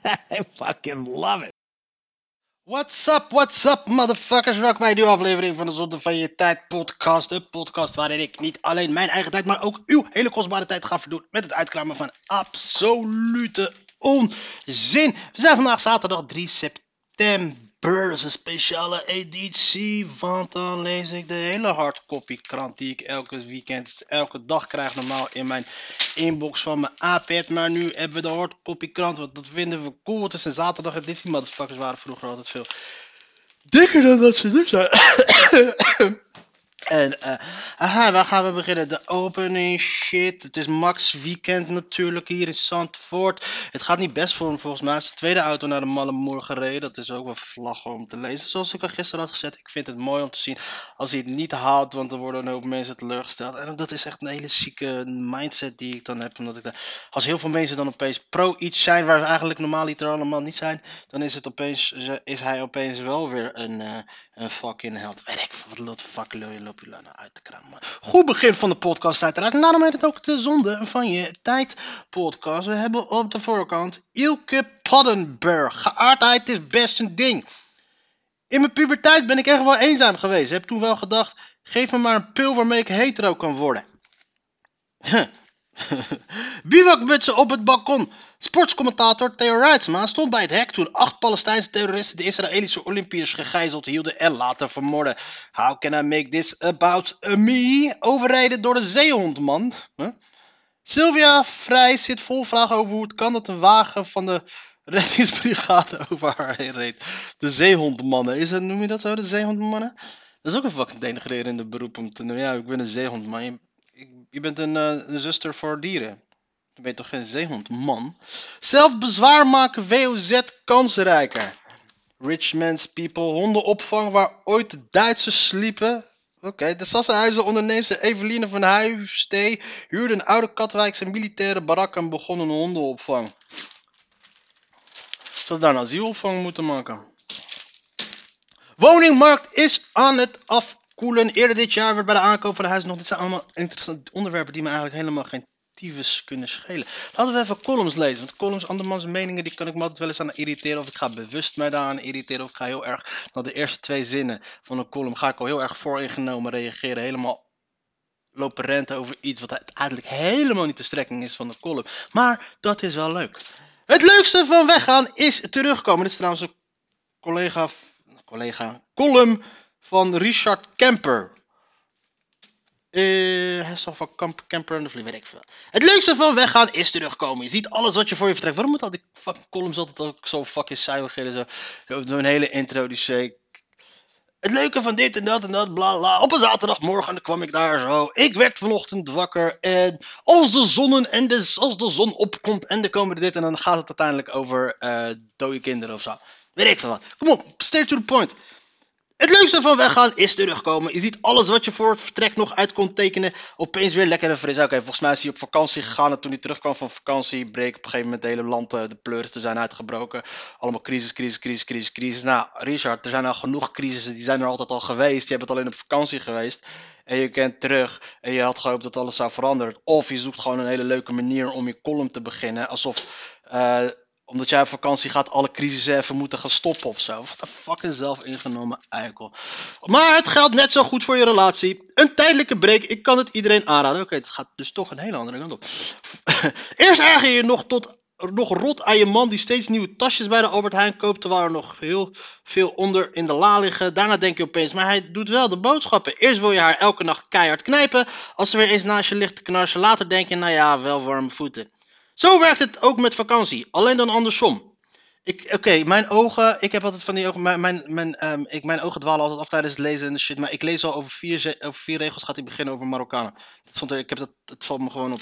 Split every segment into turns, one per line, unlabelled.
I fucking love it.
What's up, what's up, motherfuckers? Welkom bij een nieuwe aflevering van de Zonde van Je Tijd podcast. De podcast waarin ik niet alleen mijn eigen tijd, maar ook uw hele kostbare tijd ga verdoen met het uitkramen van absolute onzin. We zijn vandaag zaterdag 3 september. Is een speciale editie, want dan lees ik de hele hardcopy krant die ik elke weekend, elke dag krijg normaal in mijn inbox van mijn iPad. Maar nu hebben we de hardcopy krant, want dat vinden we cool. Het is een zaterdag editie, motherfuckers waren vroeger altijd veel dikker dan dat ze nu zijn. En eh, waar gaan we beginnen? De opening shit. Het is Max Weekend natuurlijk hier in Zandvoort. Het gaat niet best voor hem volgens mij. Hij heeft zijn tweede auto naar de Mallemoer gereden. Dat is ook wel vlaggen om te lezen. Zoals ik al gisteren had gezet. Ik vind het mooi om te zien als hij het niet haalt. Want dan worden een hoop mensen teleurgesteld. En dat is echt een hele zieke mindset die ik dan heb. Omdat ik dan, als heel veel mensen dan opeens pro iets zijn waar ze eigenlijk normaal er allemaal niet zijn. Dan is, het opeens, is hij opeens wel weer een, uh, een fucking held. Werk, wat lot fuck lul loop je uit te kramen. Goed begin van de podcast uiteraard. En daarom heet het ook de zonde van je tijd podcast. We hebben op de voorkant Ilke Paddenberg. Geaardheid is best een ding. In mijn puberteit ben ik echt wel eenzaam geweest. Heb toen wel gedacht, geef me maar een pil waarmee ik hetero kan worden. Bivakmutsen op het balkon. Sportscommentator Theo Reitsma stond bij het hek toen acht Palestijnse terroristen de Israëlische Olympiërs gegijzeld hielden en later vermoorden. How can I make this about me? Overrijden door de zeehondman. Huh? Sylvia Vrij zit vol vragen over hoe het kan dat een wagen van de reddingsbrigade over haar heen reed. De zeehondmannen, is het, noem je dat zo, de zeehondmannen? Dat is ook een fucking denigrerende beroep om te noemen. Ja, ik ben een zeehondman. Je, bent een, uh, een zuster voor dieren. Je bent toch geen zeehond, man? Zelf bezwaar maken WOZ kansrijker. Rich man's people, hondenopvang waar ooit de Duitsers sliepen. Oké, de Sassenhuizen onderneemster Eveline van Huistee huurde een oude Katwijkse militaire barak en begon een hondenopvang. Zou daar een asielopvang moeten maken? Woningmarkt is aan het Eerder dit jaar werd bij de aankoop van de huis nog. Dit zijn allemaal interessante onderwerpen die me eigenlijk helemaal geen tyfus kunnen schelen. Laten we even columns lezen. Want columns, andermans meningen, die kan ik me altijd wel eens aan irriteren. Of ik ga bewust mij daaraan irriteren. Of ik ga heel erg, naar de eerste twee zinnen van een column, ga ik al heel erg vooringenomen reageren. Helemaal lopen renten over iets wat uiteindelijk helemaal niet de strekking is van de column. Maar dat is wel leuk. Het leukste van weggaan is terugkomen. Dit is trouwens een collega, collega column van Richard Kemper. Uh, van Camper en de Vlieg, weet ik veel. Het leukste van weggaan is terugkomen. Je ziet alles wat je voor je vertrekt. Waarom moet al die fucking columns altijd ook zo fucking saai beginnen? Zo, zo een hele intro die zei... Het leuke van dit en dat en dat, bla bla. Op een zaterdagmorgen kwam ik daar zo. Ik werd vanochtend wakker. En als de, zonnen en de, als de zon opkomt en er komen er dit. En dan gaat het uiteindelijk over uh, dode kinderen of zo. Weet ik veel wat. Kom op, straight to the point. Het leukste van weggaan is terugkomen. Je ziet alles wat je voor het vertrek nog uit kon tekenen. Opeens weer lekker en fris. Oké, volgens mij is hij op vakantie gegaan. En toen hij terugkwam van vakantie, bleek op een gegeven moment het hele land de pleuris te zijn uitgebroken. Allemaal crisis, crisis, crisis, crisis, crisis. Nou, Richard, er zijn al genoeg crisissen. Die zijn er altijd al geweest. Je het alleen op vakantie geweest. En je kent terug. En je had gehoopt dat alles zou veranderen. Of je zoekt gewoon een hele leuke manier om je column te beginnen. Alsof. Uh, omdat jij op vakantie gaat, alle crisissen even moeten gaan stoppen of zo. Wat een fucking zelf ingenomen eikel. Maar het geldt net zo goed voor je relatie. Een tijdelijke break, ik kan het iedereen aanraden. Oké, het gaat dus toch een hele andere kant op. Eerst erger je nog tot nog rot aan je man die steeds nieuwe tasjes bij de Albert Heijn koopt, terwijl er nog heel veel onder in de la liggen. Daarna denk je opeens, maar hij doet wel de boodschappen. Eerst wil je haar elke nacht keihard knijpen. Als ze weer eens naast je ligt te knarsen, later denk je, nou ja, wel warme voeten. Zo werkt het ook met vakantie, alleen dan andersom. Oké, mijn ogen, ik heb altijd van die ogen, mijn, mijn, um, ik, mijn ogen dwalen altijd af tijdens het lezen en shit, maar ik lees al over vier, over vier regels gaat hij beginnen over Marokkanen. Dat ik heb dat, het valt me gewoon op.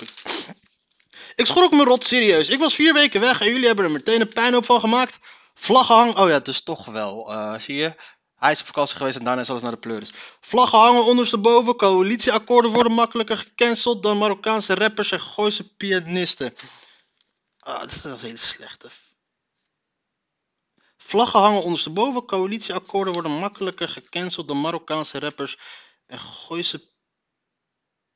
Ik, schrok me rot serieus. Ik was vier weken weg en jullie hebben er meteen een puinhoop van gemaakt. Vlaggen hangen. Oh ja, dus toch wel. eh, zie je? Hij is op vakantie geweest en daarna is alles naar de pleuris. Vlaggen hangen ondersteboven. Coalitieakkoorden worden makkelijker gecanceld dan Marokkaanse rappers en Gooise pianisten. Ah, dat is een hele slechte. Vlaggen hangen ondersteboven. Coalitieakkoorden worden makkelijker gecanceld dan Marokkaanse rappers en Gooise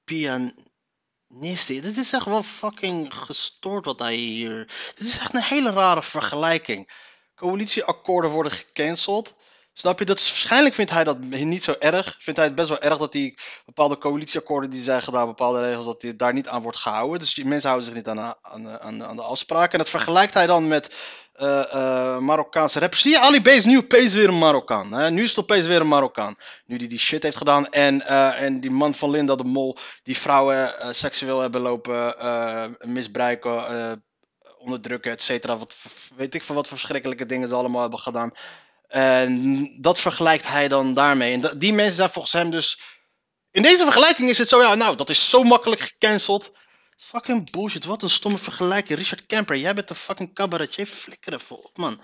pianisten. Dit is echt wel fucking gestoord wat hij hier. Dit is echt een hele rare vergelijking. Coalitieakkoorden worden gecanceld. Snap je? Dat is, waarschijnlijk vindt hij dat niet zo erg. Vindt hij het best wel erg dat die bepaalde coalitieakkoorden die zijn gedaan, bepaalde regels, dat die, daar niet aan wordt gehouden. Dus die mensen houden zich niet aan, aan, aan, aan de afspraken. En dat vergelijkt hij dan met eh, eh, Marokkaanse rappers. Zie je, Ali B is nu opeens weer een Marokkaan. Hè? Nu is het opeens weer een Marokkaan. Nu die die shit heeft gedaan. En, eh, en die man van Linda de Mol, die vrouwen seksueel hebben lopen misbruiken, onderdrukken, et cetera. Wat, weet ik van wat voor verschrikkelijke dingen ze allemaal hebben gedaan. En dat vergelijkt hij dan daarmee. En die mensen zijn volgens hem dus. In deze vergelijking is het zo, ja, nou, dat is zo makkelijk gecanceld. Fucking bullshit, wat een stomme vergelijking. Richard Kemper, jij bent een fucking cabaretier. Flikker even op, man.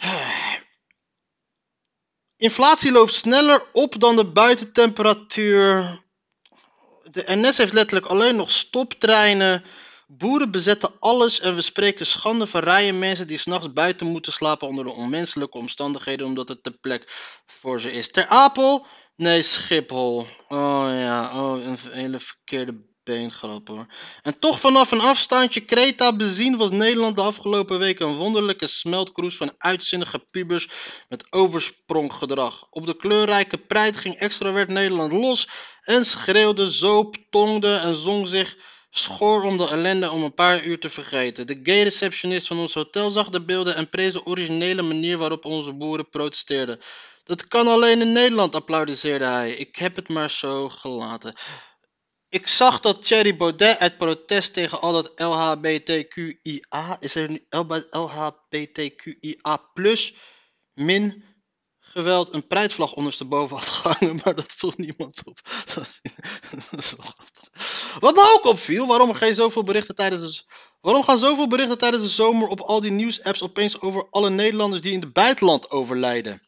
Inflatie loopt sneller op dan de buitentemperatuur. De NS heeft letterlijk alleen nog stoptreinen. Boeren bezetten alles en we spreken schande van rijen mensen die s'nachts buiten moeten slapen onder de onmenselijke omstandigheden omdat het de plek voor ze is. Ter Apel? Nee, Schiphol. Oh ja, oh, een hele verkeerde beengrap hoor. En toch vanaf een afstandje Kreta bezien was Nederland de afgelopen weken een wonderlijke smeltkroes van uitzinnige pubers met overspronggedrag. Op de kleurrijke prijt ging extravert Nederland los en schreeuwde, zoop, tongde en zong zich schoor om de ellende om een paar uur te vergeten. De gay receptionist van ons hotel zag de beelden en prees de originele manier waarop onze boeren protesteerden. Dat kan alleen in Nederland, applaudisseerde hij. Ik heb het maar zo gelaten. Ik zag dat Thierry Baudet uit protest tegen al dat LHBTQIA, is er nu LHBTQIA plus min geweld een prijsvlag ondersteboven had gehangen, maar dat viel niemand op. Dat is wel grappig. Wat me ook opviel, waarom geen zoveel berichten tijdens de, waarom gaan zoveel berichten tijdens de zomer op al die nieuwsapps opeens over alle Nederlanders die in het buitenland overlijden?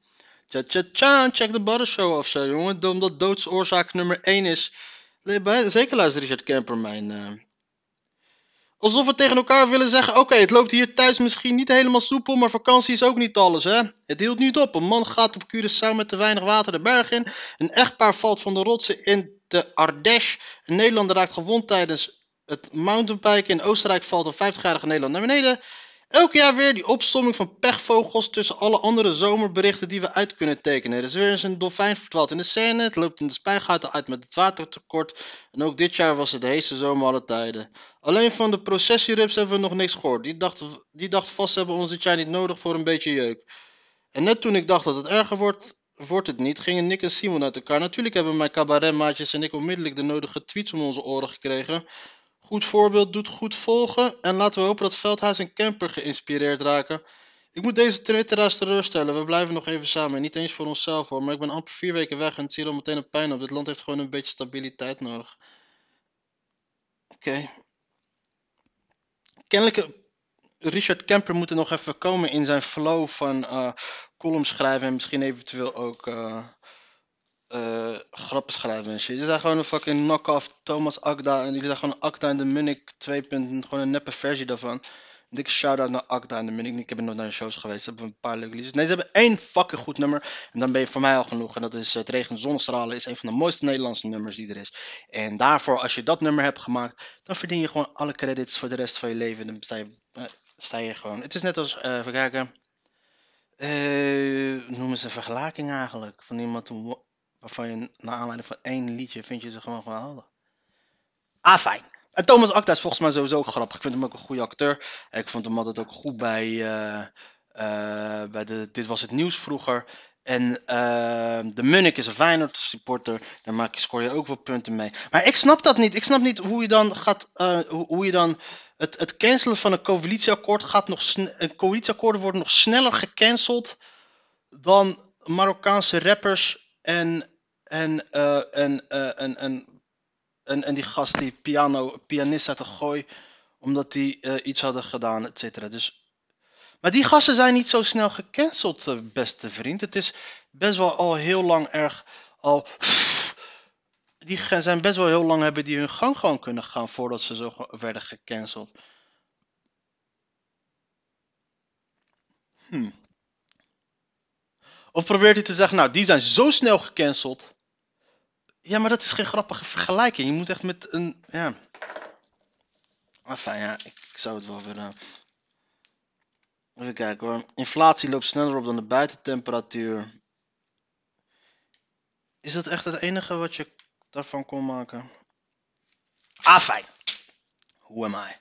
Tja tja tja, check de Butter Show of zo, jongen, omdat doodsoorzaak nummer 1 is. Zeker luistert Richard Kemper mijn. eh. Alsof we tegen elkaar willen zeggen: Oké, het loopt hier thuis misschien niet helemaal soepel, maar vakantie is ook niet alles, hè? Het hield niet op. Een man gaat op Curaçao met te weinig water de berg in. Een echtpaar valt van de rotsen in de Ardèche. Een Nederlander raakt gewond tijdens het mountainbiken. In Oostenrijk valt een 50-jarige Nederlander naar beneden. Elk jaar weer die opsomming van pechvogels tussen alle andere zomerberichten die we uit kunnen tekenen. Er is weer eens een dolfijn verdwaald in de Seine. Het loopt in de spuigaten uit met het watertekort. En ook dit jaar was het de heetste zomer alle tijden. Alleen van de processierups hebben we nog niks gehoord. Die dacht, die dacht vast hebben we ons dit jaar niet nodig voor een beetje jeuk. En net toen ik dacht dat het erger wordt, wordt het niet, gingen Nick en Simon uit elkaar. Natuurlijk hebben mijn cabaretmaatjes en ik onmiddellijk de nodige tweets om onze oren gekregen. Goed voorbeeld doet goed volgen. En laten we hopen dat Veldhuis en Kemper geïnspireerd raken. Ik moet deze twitteraars teleurstellen. We blijven nog even samen. Niet eens voor onszelf hoor. Maar ik ben amper vier weken weg en het zie al meteen een pijn op. Dit land heeft gewoon een beetje stabiliteit nodig. Oké. Kennelijk eh, Richard Kemper moet er nog even komen in zijn flow van eh columns schrijven en misschien eventueel ook eh, eh, grappen schrijven en shit. Is gewoon een fucking knock-off Thomas Akda en die zijn gewoon Akda en de Munnik 2. Gewoon een neppe versie daarvan. Dikke shout-out naar Akda en de Munnik. Ik heb nog naar de shows geweest. Ze hebben een paar leuke liedjes. Nee, ze hebben één fucking goed nummer. En dan ben je voor mij al genoeg. En dat is Het Regen Zonnestralen. Is een van de mooiste Nederlandse nummers die er is. En daarvoor, als je dat nummer hebt gemaakt, dan verdien je gewoon alle credits voor de rest van je leven. Dan sta je, eh, gewoon. Het is net als, eh even kijken. Eh noem eens een vergelijking eigenlijk. Van iemand waarvan je naar aanleiding van één liedje vind je ze gewoon geweldig. Ah, fijn. En Thomas Acta is volgens mij sowieso ook grappig. Ik vind hem ook een goede acteur. Ik vond hem altijd ook goed bij, eh, eh, bij de Dit Was Het Nieuws vroeger. En eh, de Munnik is een Feyenoord supporter. Daar maak je, scoor je ook wel punten mee. Maar ik snap dat niet. Ik snap niet hoe je dan gaat... eh, hoe, hoe je dan... Het, het cancelen van een coalitieakkoord gaat nog... Een coalitieakkoord wordt nog sneller gecanceld... dan Marokkaanse rappers en... En, eh, en, eh, en, en, en, en die gast, die piano, pianist uit de gooi, Omdat die eh, iets hadden gedaan, et cetera. Dus... Maar die gasten zijn niet zo snel gecanceld, beste vriend. Het is best wel al heel lang erg al... Die zijn best wel heel lang hebben die hun gang gewoon kunnen gaan voordat ze zo werden gecanceld. Hm. Of probeert hij te zeggen, nou, die zijn zo snel gecanceld. Ja, maar dat is geen grappige vergelijking. Je moet echt met een, ja... Enfin, ja, ik, zou het wel willen... Even kijken hoor. Inflatie loopt sneller op dan de buitentemperatuur. Is dat echt het enige wat je daarvan kon maken? Ah, fijn. Who am I?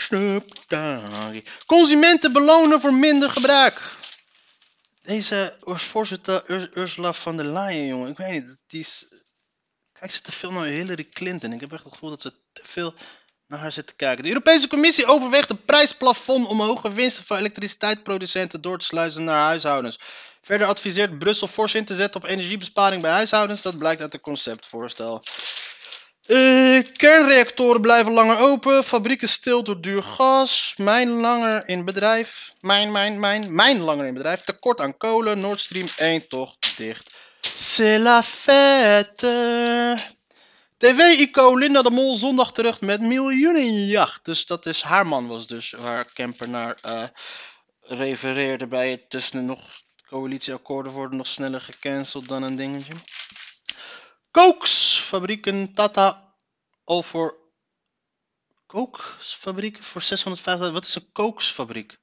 Snoop Doggy. Consumenten belonen voor minder gebruik. Deze voorzitter Urs- Ursula von der Leyen, jongen, ik weet niet, die is... Kijk ze te veel naar Hillary Clinton. Ik heb echt het gevoel dat ze te veel naar haar zit te kijken. De Europese Commissie overweegt een prijsplafond om hoge winsten van elektriciteitsproducenten door te sluizen naar huishoudens. Verder adviseert Brussel fors in te zetten op energiebesparing bij huishoudens. Dat blijkt uit het conceptvoorstel. Eh, kernreactoren blijven langer open. Fabrieken stil door duur gas. Mijn langer in bedrijf. Mijn, mijn, mijn. Mijn langer in bedrijf. Tekort aan kolen. Nord Stream 1 toch dicht. C'est la fête. TV-icoon Linda de Mol zondag terug met miljoenenjacht. Dus dat is haar man was dus waar Kemper naar eh, refereerde bij het tussen nog coalitieakkoorden worden nog sneller gecanceld dan een dingetje. Kooksfabrieken Tata al voor kooksfabrieken voor 650. Wat is een kooksfabriek?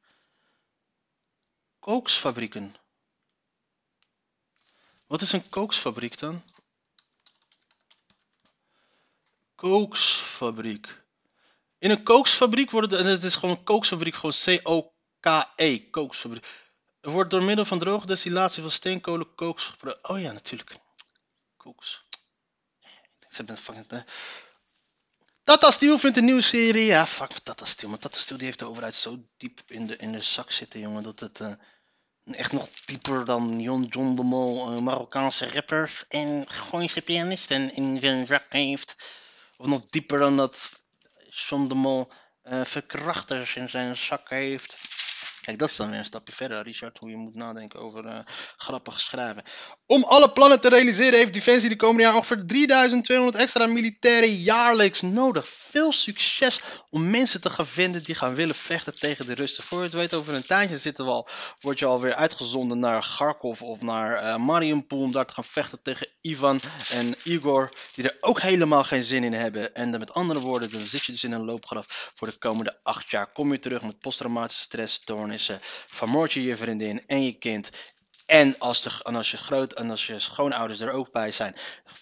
Kooksfabrieken. Wat is een kooksfabriek dan? Kooksfabriek. In een kooksfabriek worden de, en het is gewoon een kooksfabriek, gewoon C-O-K-E, kooksfabriek. Er wordt door middel van droge destillatie van steenkolen kooks. Oh ja, natuurlijk. Kooks. Ben fucking. Tata Steel vindt een nieuwe serie. Ja, fuck met Tata Steel. Maar Tata Steel die heeft de overheid zo diep in de, in de zak zitten, jongen. Dat het eh, echt nog dieper dan John, John de Mol eh, Marokkaanse rappers en Gooise pianisten in zijn zak heeft. Of nog dieper dan dat John de Mol eh, verkrachters in zijn zak heeft. Kijk, dat is dan weer een stapje verder, Richard, hoe je moet nadenken over eh, grappig schrijven. Om alle plannen te realiseren heeft Defensie de komende jaar ongeveer 3200 extra militairen jaarlijks nodig. Veel succes om mensen te gaan vinden die gaan willen vechten tegen de Russen. Voor je het weet, over een tijdje zitten we al, word je alweer uitgezonden naar Kharkov of naar eh Mariupol om daar te gaan vechten tegen Ivan en Igor, die er ook helemaal geen zin in hebben. En dan met andere woorden, dan zit je dus in een loopgraf voor de komende acht jaar. Kom je terug met posttraumatische vermoord je je vriendin en je kind. En als, en als je groot en als je schoonouders er ook bij zijn,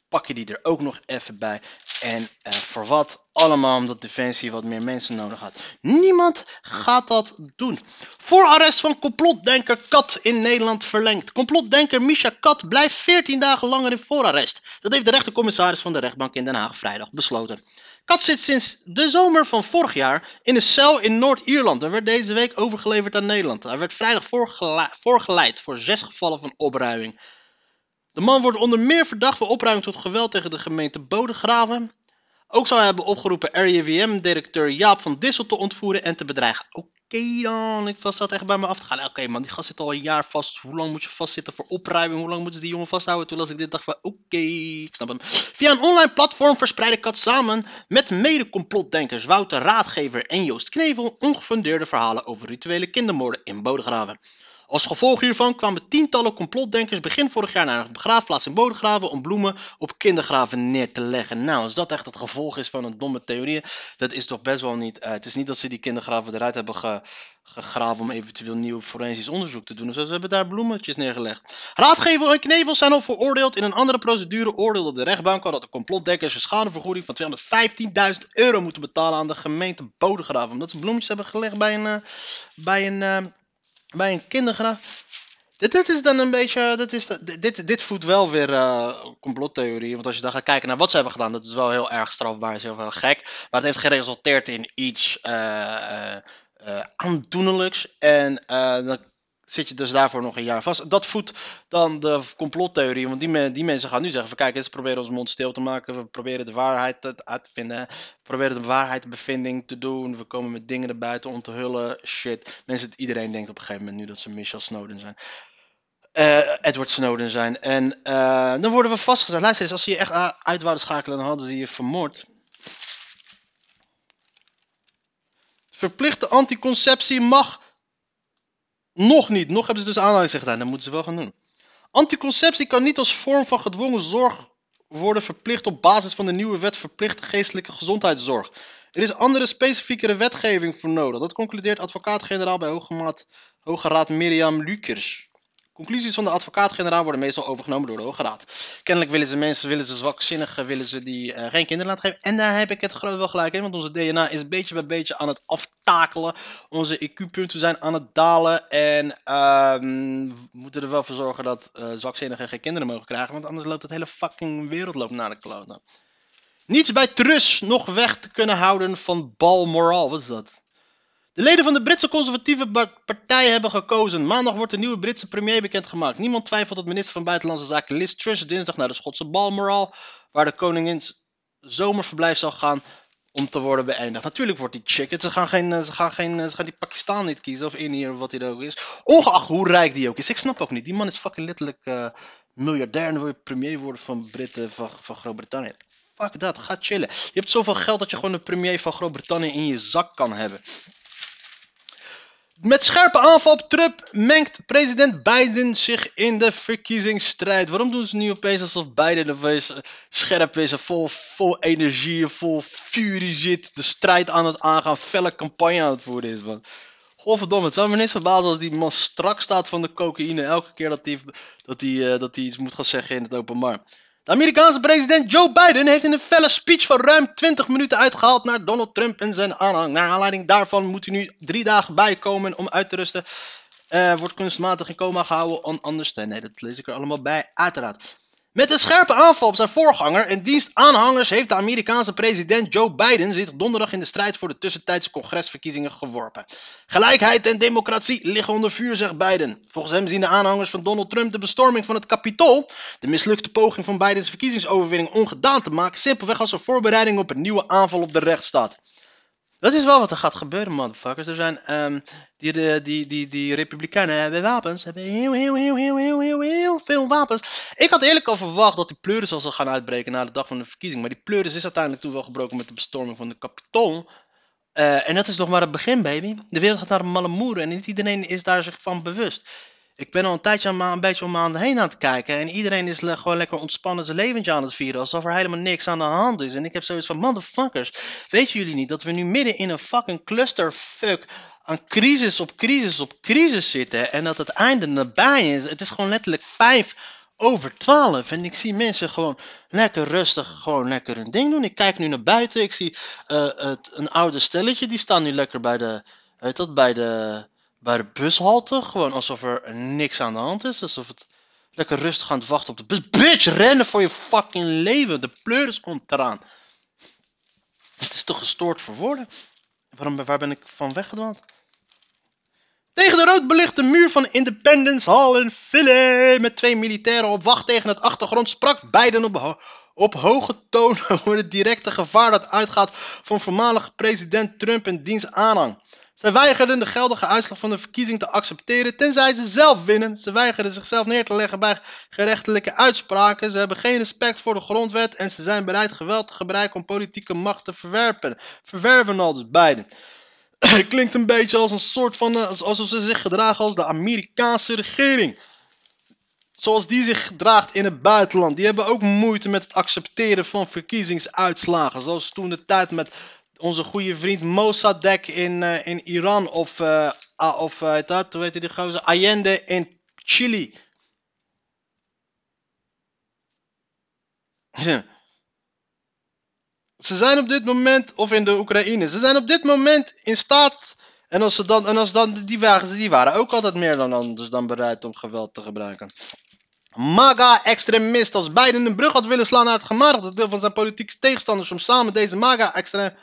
pak je die er ook nog even bij. En eh, voor wat? Allemaal omdat Defensie wat meer mensen nodig had. Niemand gaat dat doen. Voorarrest van complotdenker Kat in Nederland verlengd. Complotdenker Misha Kat blijft 14 dagen langer in voorarrest. Dat heeft de rechtercommissaris van de rechtbank in Den Haag vrijdag besloten. Kat zit sinds de zomer van vorig jaar in een cel in Noord-Ierland en werd deze week overgeleverd aan Nederland. Hij werd vrijdag voorgele- voorgeleid voor zes gevallen van opruiming. De man wordt onder meer verdacht van opruiming tot geweld tegen de gemeente Bodegraven. Ook zou hij hebben opgeroepen RIVM-directeur Jaap van Dissel te ontvoeren en te bedreigen. Oké dan, ik was dat echt bij me af te gaan. Oké man, die gast zit al een jaar vast. Hoe lang moet je vastzitten voor opruiming? Hoe lang moeten ze die jongen vasthouden? Toen las ik dit dacht van, oké, ik snap hem. Via een online platform verspreidde Kat samen met mede-complotdenkers Wouter Raadgever en Joost Knevel ongefundeerde verhalen over rituele kindermoorden in Bodegraven. Als gevolg hiervan kwamen tientallen complotdenkers begin vorig jaar naar een begraafplaats in Bodegraven om bloemen op kindergraven neer te leggen. Nou, als dat echt het gevolg is van een domme theorie, dat is toch best wel niet. eh, het is niet dat ze die kindergraven eruit hebben ge- gegraven om eventueel nieuw forensisch onderzoek te doen. zo. Ze hebben daar bloemetjes neergelegd. Raadgever en Knevel zijn al veroordeeld. In een andere procedure oordeelde de rechtbank al dat de complotdenkers een schadevergoeding van 215.000 euro moeten betalen aan de gemeente Bodegraven. Omdat ze bloemetjes hebben gelegd bij een, eh, bij een, eh, bij een kindergraaf. Dit, dit is dan een beetje. Dit, is, dit- dit, voedt wel weer eh complottheorie. Want als je dan gaat kijken naar wat ze hebben gedaan, dat is wel heel erg strafbaar. is heel veel gek. Maar het heeft geresulteerd in iets eh, aandoenlijks. En dan zit je dus daarvoor nog een jaar vast. Dat voedt dan de complottheorie. Want die, die mensen gaan nu zeggen: van kijk, ze proberen ons mond stil te maken. We proberen de waarheid uit te vinden. We proberen de waarheidsbevinding te doen. We komen met dingen naar buiten om te hullen. Shit. Mensen, iedereen denkt op een gegeven moment nu dat ze Michelle Snowden zijn. Eh, Edward Snowden zijn. En eh, dan worden we vastgezet. Luister eens, als ze je echt uit wouden schakelen, dan hadden ze je vermoord. Verplichte anticonceptie mag nog niet. Nog hebben ze dus aanhalingstekens gedaan. Dat moeten ze wel gaan doen. Anticonceptie kan niet als vorm van gedwongen zorg worden verplicht op basis van de nieuwe wet verplichte geestelijke gezondheidszorg. Er is andere specifiekere wetgeving voor nodig. Dat concludeert advocaat-generaal bij Hoge Raad Mirjam Lukers. Conclusies van de advocaat-generaal worden meestal overgenomen door de Hoge Raad. Kennelijk willen ze mensen, willen ze zwakzinnigen, willen ze die eh, geen kinderen laten geven. En daar heb ik het groot wel gelijk in, want onze DNA is beetje bij beetje aan het aftakelen. Onze IQ-punten zijn aan het dalen. En ehm, we moeten er wel voor zorgen dat eh, zwakzinnigen geen kinderen mogen krijgen, want anders loopt het hele fucking wereld loopt naar de kloten. Niets bij Truss nog weg te kunnen houden van Balmoral. Wat is dat? De leden van de Britse conservatieve partij hebben gekozen. Maandag wordt de nieuwe Britse premier bekendgemaakt. Niemand twijfelt dat minister van Buitenlandse Zaken Liz Truss dinsdag naar de Schotse Balmoral, waar de koningins zomerverblijf zal gaan, om te worden beëindigd. Natuurlijk wordt die chick het. Ze gaan, geen, ze gaan, geen, ze gaan die Pakistan niet kiezen of Indië of wat hij ook is. Ongeacht hoe rijk die ook is. Ik snap ook niet. Die man is fucking letterlijk eh, miljardair en wil je premier worden van, Britten, van, van Groot-Brittannië. Fuck dat, ga chillen. Je hebt zoveel geld dat je gewoon de premier van Groot-Brittannië in je zak kan hebben. Met scherpe aanval op Trump mengt president Biden zich in de verkiezingsstrijd. Waarom doen ze nu opeens alsof Biden opeens scherp is en vol, vol energie en vol fury zit, de strijd aan het aangaan, felle campagne aan het voeren is, man. Godverdomme, het zou me niks verbazen als die man strak staat van de cocaïne elke keer dat hij dat eh, dat iets moet gaan zeggen in het openbaar. De Amerikaanse president Joe Biden heeft in een felle speech van ruim 20 minuten uitgehaald naar Donald Trump en zijn aanhang. Naar aanleiding daarvan moet hij nu drie dagen bijkomen om uit te rusten. Wordt kunstmatig in coma gehouden, on understand. Nee, dat lees ik er allemaal bij, uiteraard. Met een scherpe aanval op zijn voorganger en dienstaanhangers heeft de Amerikaanse president Joe Biden zich donderdag in de strijd voor de tussentijdse congresverkiezingen geworpen. Gelijkheid en democratie liggen onder vuur, zegt Biden. Volgens hem zien de aanhangers van Donald Trump de bestorming van het Capitool, de mislukte poging van Bidens verkiezingsoverwinning ongedaan te maken, simpelweg als een voorbereiding op een nieuwe aanval op de rechtsstaat. Dat is wel wat er gaat gebeuren, motherfuckers. Er zijn ehm, die, de, die, die, die republikeinen hebben wapens, hebben heel, heel, heel, heel, heel, heel, veel wapens. Ik had eerlijk al verwacht dat die pleuris al zou gaan uitbreken na de dag van de verkiezing. Maar die pleuris is uiteindelijk toen wel gebroken met de bestorming van de Capitool. Eh, en dat is nog maar het begin, baby. De wereld gaat naar een malle en niet iedereen is daar zich van bewust. Ik ben al een tijdje aan, een beetje om aan heen aan het kijken. En iedereen is gewoon lekker ontspannen zijn leventje aan het vieren. Alsof er helemaal niks aan de hand is. En ik heb zoiets van, motherfuckers. Weten jullie niet dat we nu midden in een fucking clusterfuck aan crisis op crisis op crisis zitten. En dat het einde nabij is. Het is gewoon letterlijk vijf over 12. En ik zie mensen gewoon lekker rustig, gewoon lekker hun ding doen. Ik kijk nu naar buiten. Ik zie eh, het, een oude stelletje. Die staan nu lekker bij de, weet dat, bij de, bij de bushalte. Gewoon alsof er niks aan de hand is. Alsof het lekker rustig aan het wachten op de bus. Bitch, rennen voor je fucking leven. De pleuris komt eraan. Het is toch gestoord voor woorden? Waarom, waar ben ik van weggedwaald? Tegen de rood belichte muur van Independence Hall in Philly. Met twee militairen op wacht tegen het achtergrond sprak Biden op, op hoge toon over het directe gevaar dat uitgaat van voormalige president Trump en diens aanhang. Zij weigerden de geldige uitslag van de verkiezing te accepteren, tenzij ze zelf winnen. Ze weigerden zichzelf neer te leggen bij gerechtelijke uitspraken. Ze hebben geen respect voor de grondwet en ze zijn bereid geweld te gebruiken om politieke macht te verwerpen. Verwerven al dus Biden. Klinkt een beetje als een soort van, eh, als- alsof ze zich gedragen als de Amerikaanse regering. Zoals die zich gedraagt in het buitenland. Die hebben ook moeite met het accepteren van verkiezingsuitslagen. Zoals toen de tijd met onze goede vriend Mossadegh in, eh, in Iran. Of, ah, of heet dat, hoe heet die gozer? Allende in Chili. Ze zijn op dit moment, of in de Oekraïne, ze zijn op dit moment in staat. En als ze dan, en als dan die waren, die waren ook altijd meer dan anders dan bereid om geweld te gebruiken. MAGA-extremist. Als Biden een brug had willen slaan naar het gematigde deel van zijn politieke tegenstanders om samen deze MAGA-extremisten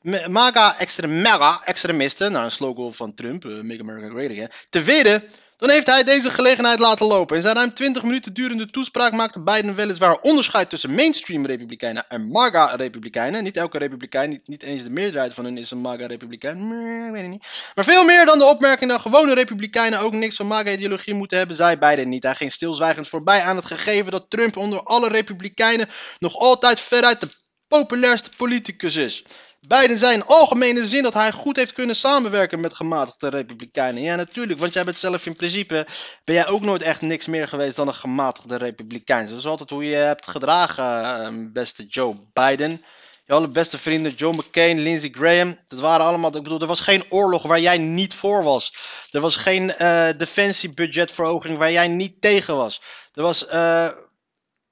Me- MAGA extrem, mega extremisten, naar een slogan van Trump, eh, Make America Great Again, te weren, dan heeft hij deze gelegenheid laten lopen. In zijn ruim 20 minuten durende toespraak maakte Biden weliswaar onderscheid tussen mainstream republikeinen en MAGA republikeinen. Niet elke republikein, niet, niet eens de meerderheid van hen is een MAGA republikein, Mm, ik weet niet. Maar veel meer dan de opmerking dat gewone republikeinen ook niks van MAGA-ideologie moeten hebben, zei Biden niet. Hij ging stilzwijgend voorbij aan het gegeven dat Trump onder alle republikeinen nog altijd veruit de populairste politicus is. Biden zei in algemene zin dat hij goed heeft kunnen samenwerken met gematigde republikeinen. Ja, natuurlijk, want jij bent zelf in principe, ben jij ook nooit echt niks meer geweest dan een gematigde republikein. Dat is altijd hoe je hebt gedragen, eh, beste Joe Biden. Je allerbeste vrienden, John McCain, Lindsey Graham, dat waren allemaal, ik bedoel, er was geen oorlog waar jij niet voor was. Er was geen eh defensiebudgetverhoging waar jij niet tegen was. Er was, eh,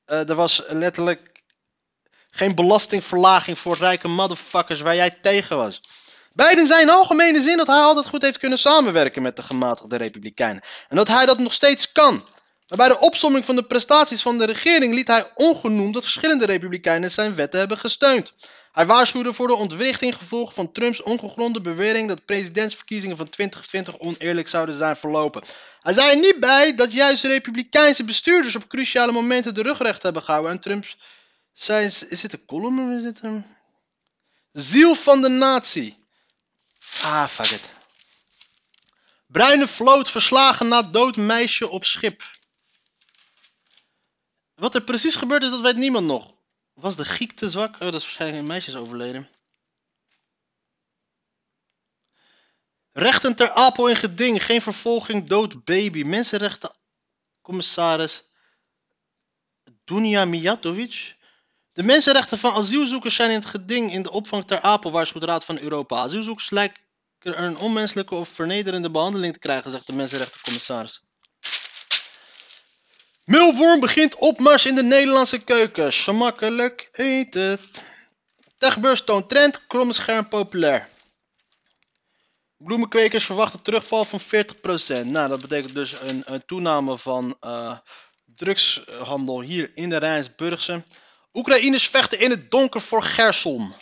er was letterlijk geen belastingverlaging voor rijke motherfuckers waar jij tegen was. Biden zei in algemene zin dat hij altijd goed heeft kunnen samenwerken met de gematigde republikeinen. En dat hij dat nog steeds kan. Maar bij de opsomming van de prestaties van de regering liet hij ongenoemd dat verschillende republikeinen zijn wetten hebben gesteund. Hij waarschuwde voor de ontwrichting gevolg van Trumps ongegronde bewering dat presidentsverkiezingen van 2020 oneerlijk zouden zijn verlopen. Hij zei er niet bij dat juist republikeinse bestuurders op cruciale momenten de rugrecht hebben gehouden en Trumps zijn, is dit een column is dit een... Ziel van de natie. Ah, fuck it. Bruine vloot verslagen na dood meisje op schip. Wat er precies gebeurd is, dat weet niemand nog. Was de Giek te zwak? Oh, dat is waarschijnlijk een meisje is overleden. Rechten ter Apel in geding. Geen vervolging, dood baby. Mensenrechtencommissaris Dunja Mijatovic. De mensenrechten van asielzoekers zijn in het geding in de opvang ter Apel, waarschuwt Raad van Europa. Asielzoekers lijken een onmenselijke of vernederende behandeling te krijgen, zegt de mensenrechtencommissaris. Mulworm begint opmars in de Nederlandse keuken. Gemakkelijk eten. Techbeurs toont trend, kromme scherm populair. Bloemenkwekers verwachten terugval van 40%. Nou, dat betekent dus een, een toename van eh, drugshandel hier in de Rijnsburgse. Oekraïners vechten in het donker voor Gerson.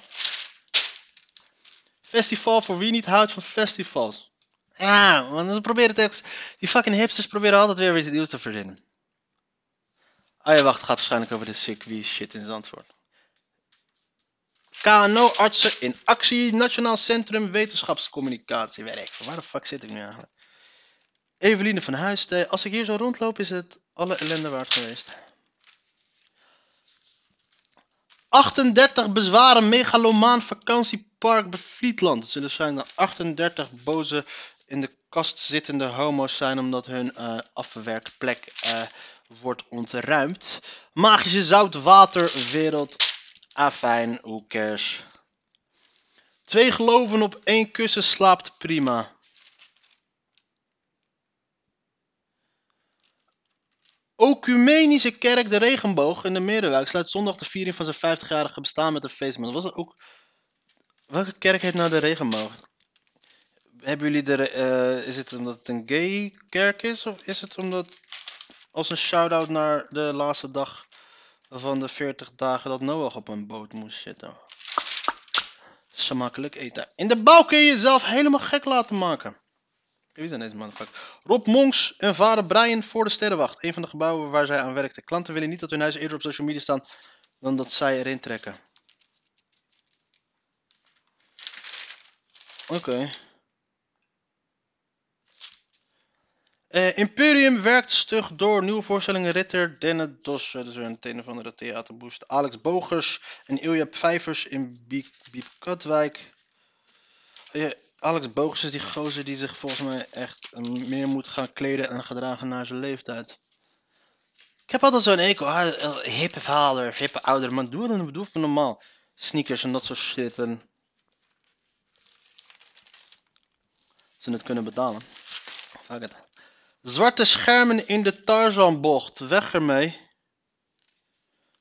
Festival voor wie niet houdt van festivals. Ja, want ze proberen ook- Die fucking hipsters proberen altijd weer iets nieuws te verzinnen. Ah ja, wacht, het gaat waarschijnlijk over de circuit shit in Zandvoort. KNO-artsen in actie, Nationaal Centrum Wetenschapscommunicatie. Veel, waar de fuck zit ik nu eigenlijk? Eveline van Huisten, als ik hier zo rondloop is het alle ellende waard geweest. 38 bezwaren megalomaan vakantiepark Bevlietland. Het zullen zijn dat 38 boze in de kast zittende homo's zijn omdat hun eh afwerkplek eh, wordt ontruimd. Magische zoutwaterwereld. Afijn, who cares. Twee geloven op één kussen slaapt prima. Ocumenische kerk De Regenboog in de Merenwijk sluit zondag de viering van zijn 50-jarige bestaan met een feest. Maar was ook... Welke kerk heet nou De Regenboog? Hebben jullie de... eh, is het omdat het een gay kerk is? Of is het omdat... Als een shout-out naar de laatste dag van de 40 dagen dat Noach op een boot moest zitten. Smakelijk eten. In de bouw kun je jezelf helemaal gek laten maken. Wie zijn deze? Rob Monks en vader Brian voor de Sterrenwacht. Een van de gebouwen waar zij aan werkten. Klanten willen niet dat hun huizen eerder op social media staan dan dat zij erin trekken. Oké. Eh, Imperium werkt stug door. Nieuwe voorstellingen Ritter, Denne Dos. is weer een een of andere theaterboost. Alex Bogers en Ilja Vijvers in Biek Katwijk. Eh, Alex Bogers is die gozer die zich volgens mij echt meer moet gaan kleden en gedragen naar zijn leeftijd. Ik heb altijd zo'n eco. Ah, hippe vader, hippe ouder man. Doe dan doe even normaal. Sneakers en dat soort shit. En... Ze het kunnen betalen. Fuck it. Zwarte schermen in de Tarzanbocht. Weg ermee.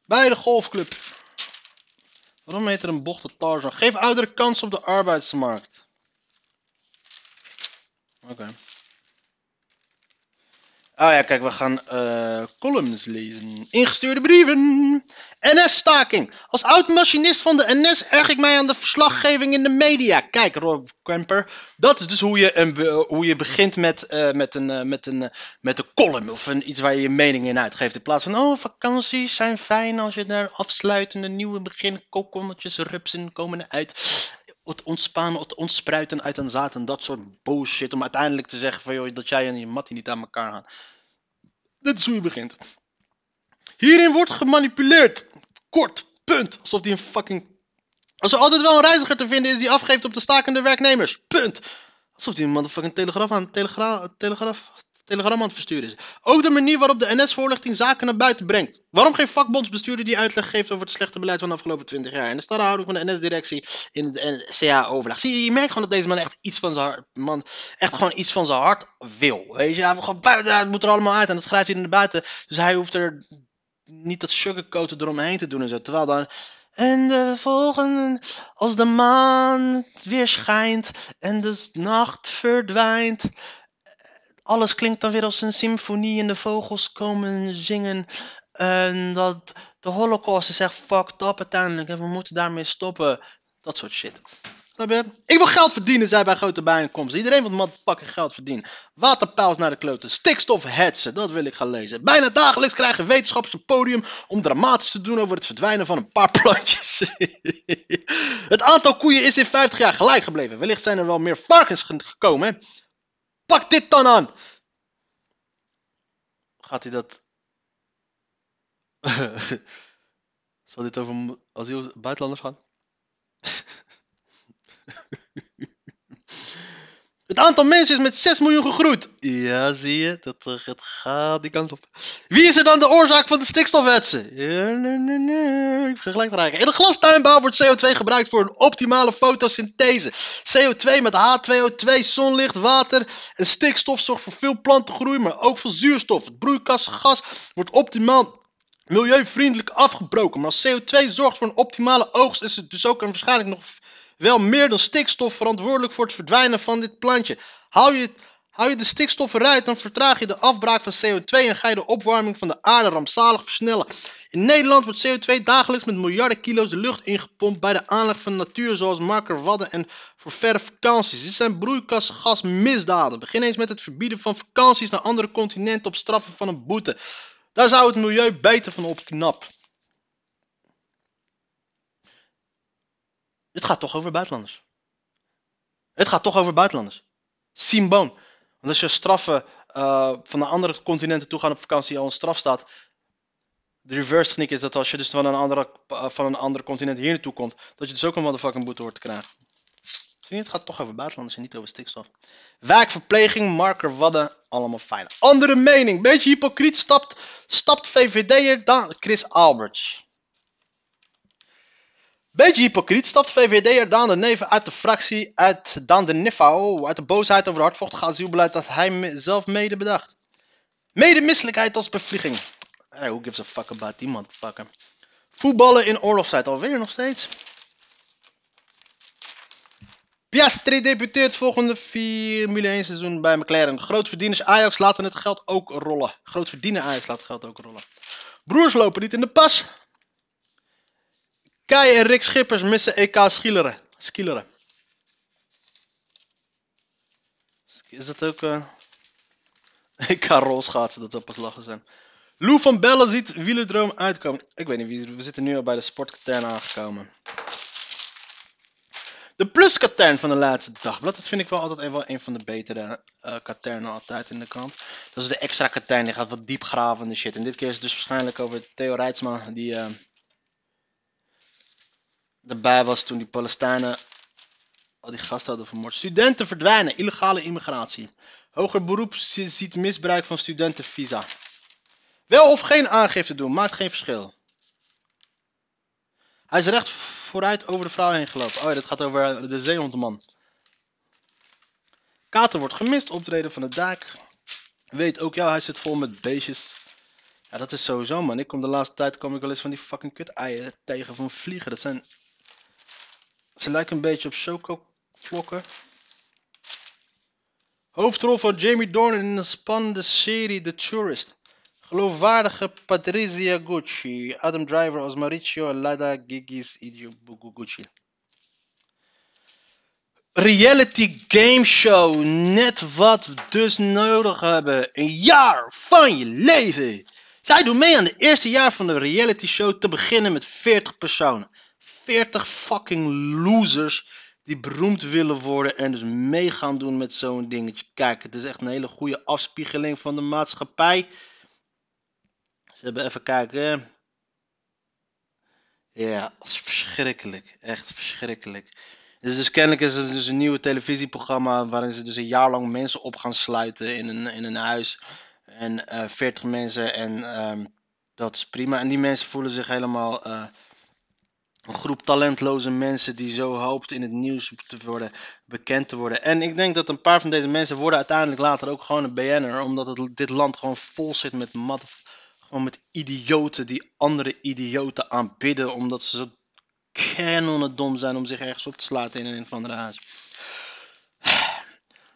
Bij de golfclub. Waarom heet er een bocht de Tarzan? Geef ouderen kans op de arbeidsmarkt. Oké. Oh ja, kijk, we gaan eh, columns lezen. Ingestuurde brieven. NS-staking. Als oud-machinist van de NS erg ik mij aan de verslaggeving in de media. Kijk, Rob Kemper, dat is dus hoe je, een, hoe je begint met, eh, met, een, eh, met, een, met een column. Of een, iets waar je je mening in uitgeeft. In plaats van, oh, vakanties zijn fijn als je daar afsluitende nieuwe begin, kokonnetjes, rupsen komen eruit. Het ontspannen, het ontspruiten uit een zaad en dat soort bullshit. Om uiteindelijk te zeggen van, joh, dat jij en je mattie niet aan elkaar gaan. Dit is hoe je begint. Hierin wordt gemanipuleerd. Kort, punt. Alsof die een fucking. Als er altijd wel een reiziger te vinden is die afgeeft op de stakende werknemers. Punt. Alsof die een motherfucking telegraaf aan, telegra telegraaf, telegram aan het versturen is. Ook de manier waarop de NS-voorlichting zaken naar buiten brengt. Waarom geen vakbondsbestuurder die uitleg geeft over het slechte beleid van de afgelopen 20 jaar? En de starre houding van de NS-directie in de CA-overleg. Zie je, je merkt gewoon dat deze man echt iets van zijn hart, man, echt gewoon iets van zijn hart wil. Weet je, hij wil gewoon buiten, het moet er allemaal uit en dat schrijft hij naar buiten. Dus hij hoeft er niet dat sugarcoaten eromheen te doen en zo. Terwijl dan. En de volgende, als de maan weer schijnt en de nacht verdwijnt. Alles klinkt dan weer als een symfonie en de vogels komen zingen. En dat de holocaust is echt fucked up uiteindelijk en we moeten daarmee stoppen. Dat soort shit. Ik wil geld verdienen, zei bij grote bijeenkomsten. Iedereen wil motherfucking geld verdienen. Waterpijls naar de kloten. Stikstof hetsen, dat wil ik gaan lezen. Bijna dagelijks krijgen wetenschappers een podium om dramatisch te doen over het verdwijnen van een paar plantjes. het aantal koeien is in 50 jaar gelijk gebleven. Wellicht zijn er wel meer varkens ge- gekomen. Pak dit dan aan. Gaat hij dat... Zal dit over asiel buitenlanders gaan? Het aantal mensen is met 6 miljoen gegroeid. Ja, zie je, dat eh, het gaat die kant op. Wie is er dan de oorzaak van de stikstofwetsen? Nee, nee, nee. Ik te raken. In de glastuinbouw wordt CO2 gebruikt voor een optimale fotosynthese. CO2 met H2O2, zonlicht, water en stikstof zorgt voor veel plantengroei, maar ook voor zuurstof. Het broeikasgas wordt optimaal milieuvriendelijk afgebroken. Maar als CO2 zorgt voor een optimale oogst, is het dus ook een waarschijnlijk nog wel meer dan stikstof verantwoordelijk voor het verdwijnen van dit plantje. Hou je, hou je de stikstof eruit, dan vertraag je de afbraak van CO2 en ga je de opwarming van de aarde rampzalig versnellen. In Nederland wordt CO2 dagelijks met miljarden kilo's de lucht ingepompt bij de aanleg van natuur zoals Marker Wadden en voor verre vakanties. Dit zijn broeikasgasmisdaden. Begin eens met het verbieden van vakanties naar andere continenten op straffen van een boete. Daar zou het milieu beter van opknappen. Het gaat toch over buitenlanders. Het gaat toch over buitenlanders. Simboon. Want als je straffen eh, van naar andere continenten toe gaan op vakantie al een straf staat. De reverse techniek is dat als je dus van een andere, eh, van een andere continent hier naartoe komt, dat je dus ook een motherfucking boete hoort te krijgen. Zie het gaat toch over buitenlanders en niet over stikstof. Wijkverpleging, marker, wadden, allemaal fijn. Andere mening, beetje hypocriet, stapt, stapt VVD'er dan Chris Alberts. Beetje hypocriet stapt VVD'er Daan de Neven uit de fractie uit Daan de Nifau uit de boosheid over het hardvochtige asielbeleid dat hij zelf mede bedacht. Mede misselijkheid als bevlieging. Hey, who gives a fuck about die motherfucker. Voetballen in oorlogstijd alweer nog steeds. Piastri debuteert volgende Formule 1 seizoen bij McLaren. Grootverdieners Ajax laten het geld ook rollen. Grootverdiener Ajax laat het geld ook rollen. Broers lopen niet in de pas. Kai en Rick Schippers missen EK skileren. Skileren. Is dat ook eh EK rolschaatsen? Dat zou pas lachen zijn. Lou van Bellen ziet wielerdroom uitkomen. Ik weet niet wie. We zitten nu al bij de sportkatern aangekomen. De pluskatern van de laatste dagblad. Dat vind ik wel altijd even een van de betere eh katernen altijd in de krant. Dat is de extra katern. Die gaat wat diepgravende shit. En dit keer is het dus waarschijnlijk over Theo Rijtsma. Die eh, erbij was toen die Palestijnen al die gasten hadden vermoord. Studenten verdwijnen. Illegale immigratie. Hoger beroep zi- ziet misbruik van studentenvisa. Wel of geen aangifte doen. Maakt geen verschil. Hij is recht vooruit over de vrouw heen gelopen. Oh ja, dit gaat over de zeehondman. Kater wordt gemist. Optreden van de daak. Weet ook jou, hij zit vol met beestjes. Ja, dat is sowieso man. Ik kom de laatste tijd kom ik wel eens van die fucking kut eieren tegen van vliegen. Dat zijn... Ze lijken een beetje op choco vlokken. Hoofdrol van Jamie Dornan in de spannende serie The Tourist. Geloofwaardige Patricia Gucci. Adam Driver als Mauricio Lada Gigis Gucci. Reality game show. Net wat we dus nodig hebben. Een jaar van je leven. Zij doen mee aan het eerste jaar van de reality show te beginnen met 40 personen. 40 fucking losers die beroemd willen worden en dus mee gaan doen met zo'n dingetje. Kijk, het is echt een hele goede afspiegeling van de maatschappij. Ze hebben even kijken. Ja, verschrikkelijk. Echt verschrikkelijk. Dus, dus kennelijk is het dus een nieuwe televisieprogramma waarin ze dus een jaar lang mensen op gaan sluiten in een, in een huis. En uh, eh, 40 mensen en um, dat is prima. En die mensen voelen zich helemaal uh, een groep talentloze mensen die zo hoopt in het nieuws te worden, bekend te worden. En ik denk dat een paar van deze mensen worden uiteindelijk later ook gewoon een BN'er. Omdat dit land gewoon vol zit met, gewoon met idioten die andere idioten aanbidden. Omdat ze zo dom zijn om zich ergens op te sluiten in een of andere huis.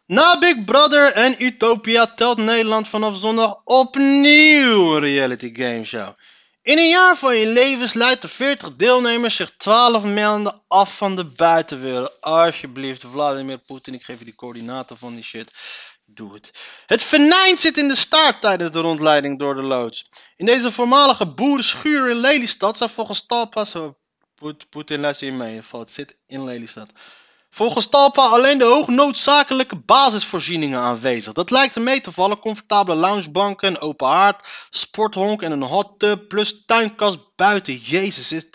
Na Big Brother en Utopia telt Nederland vanaf zondag opnieuw een reality game show. In een jaar van je leven sluiten 40 deelnemers zich 12 maanden af van de buitenwereld. Alsjeblieft, Vladimir Poetin, ik geef je die coördinaten van die shit. Doe het. Het venijn zit in de staart tijdens de rondleiding door de loods. In deze voormalige boerenschuur in Lelystad zijn volgens Talpas... Poetin laat je mee, het zit in Lelystad. Volgens Talpa alleen de hoognoodzakelijke basisvoorzieningen aanwezig. Dat lijkt er mee te vallen. Comfortabele loungebanken, open haard, sporthonk en een hot tub plus tuinkast buiten. Jezus, is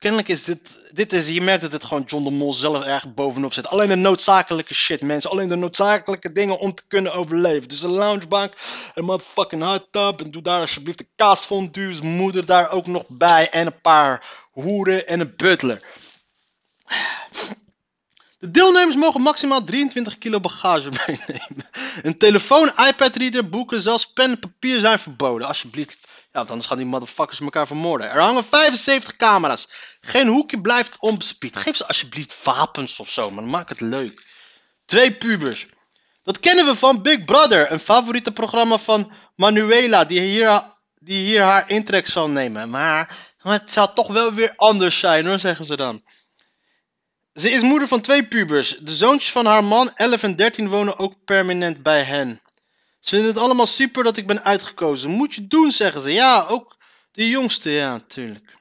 kennelijk is dit, dit is, je merkt dat het gewoon John de Mol zelf erg bovenop zit. Alleen de noodzakelijke shit mensen, alleen de noodzakelijke dingen om te kunnen overleven. Dus een loungebank, een motherfucking hot tub en doe daar alsjeblieft de kaasfondues, moeder daar ook nog bij en een paar hoeren en een butler. De deelnemers mogen maximaal 23 kilo bagage meenemen. Een telefoon, iPad-reader, boeken, zelfs pen en papier zijn verboden. Alsjeblieft. Ja, want anders gaan die motherfuckers elkaar vermoorden. Er hangen 75 camera's. Geen hoekje blijft onbespied. Geef ze alsjeblieft wapens of zo, maar maak het leuk. Twee pubers. Dat kennen we van Big Brother, een favoriete programma van Manuela, die hier, die hier haar intrek zal nemen. Maar het zal toch wel weer anders zijn hoor, zeggen ze dan. Ze is moeder van twee pubers. De zoontjes van haar man, 11 en 13, wonen ook permanent bij hen. Ze vinden het allemaal super dat ik ben uitgekozen. Moet je doen, zeggen ze. Ja, ook de jongste, ja, tuurlijk.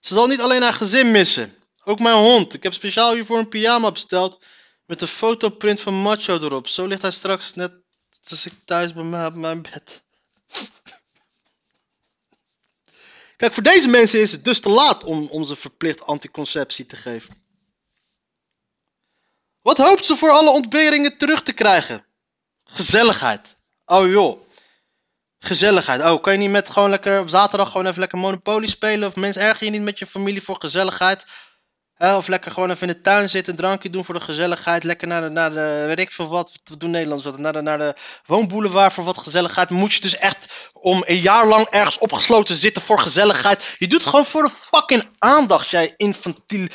Ze zal niet alleen haar gezin missen. Ook mijn hond. Ik heb speciaal hiervoor een pyjama besteld. Met een fotoprint van Macho erop. Zo ligt hij straks net als ik thuis bij mij op mijn bed. Kijk, voor deze mensen is het dus te laat om, om ze verplicht anticonceptie te geven. Wat hoopt ze voor alle ontberingen terug te krijgen? Gezelligheid. Oh joh. Gezelligheid. Oh, kan je niet met gewoon lekker op zaterdag gewoon even lekker Monopoly spelen? Of mensen erger je niet met je familie voor gezelligheid? of lekker gewoon even in de tuin zitten, een drankje doen voor de gezelligheid. Lekker naar de, naar de weet ik veel wat, wat doen Nederlands wat, naar de, naar de woonboulevard voor wat gezelligheid. Moet je dus echt om een jaar lang ergens opgesloten zitten voor gezelligheid. Je doet het gewoon voor de fucking aandacht, jij infantiel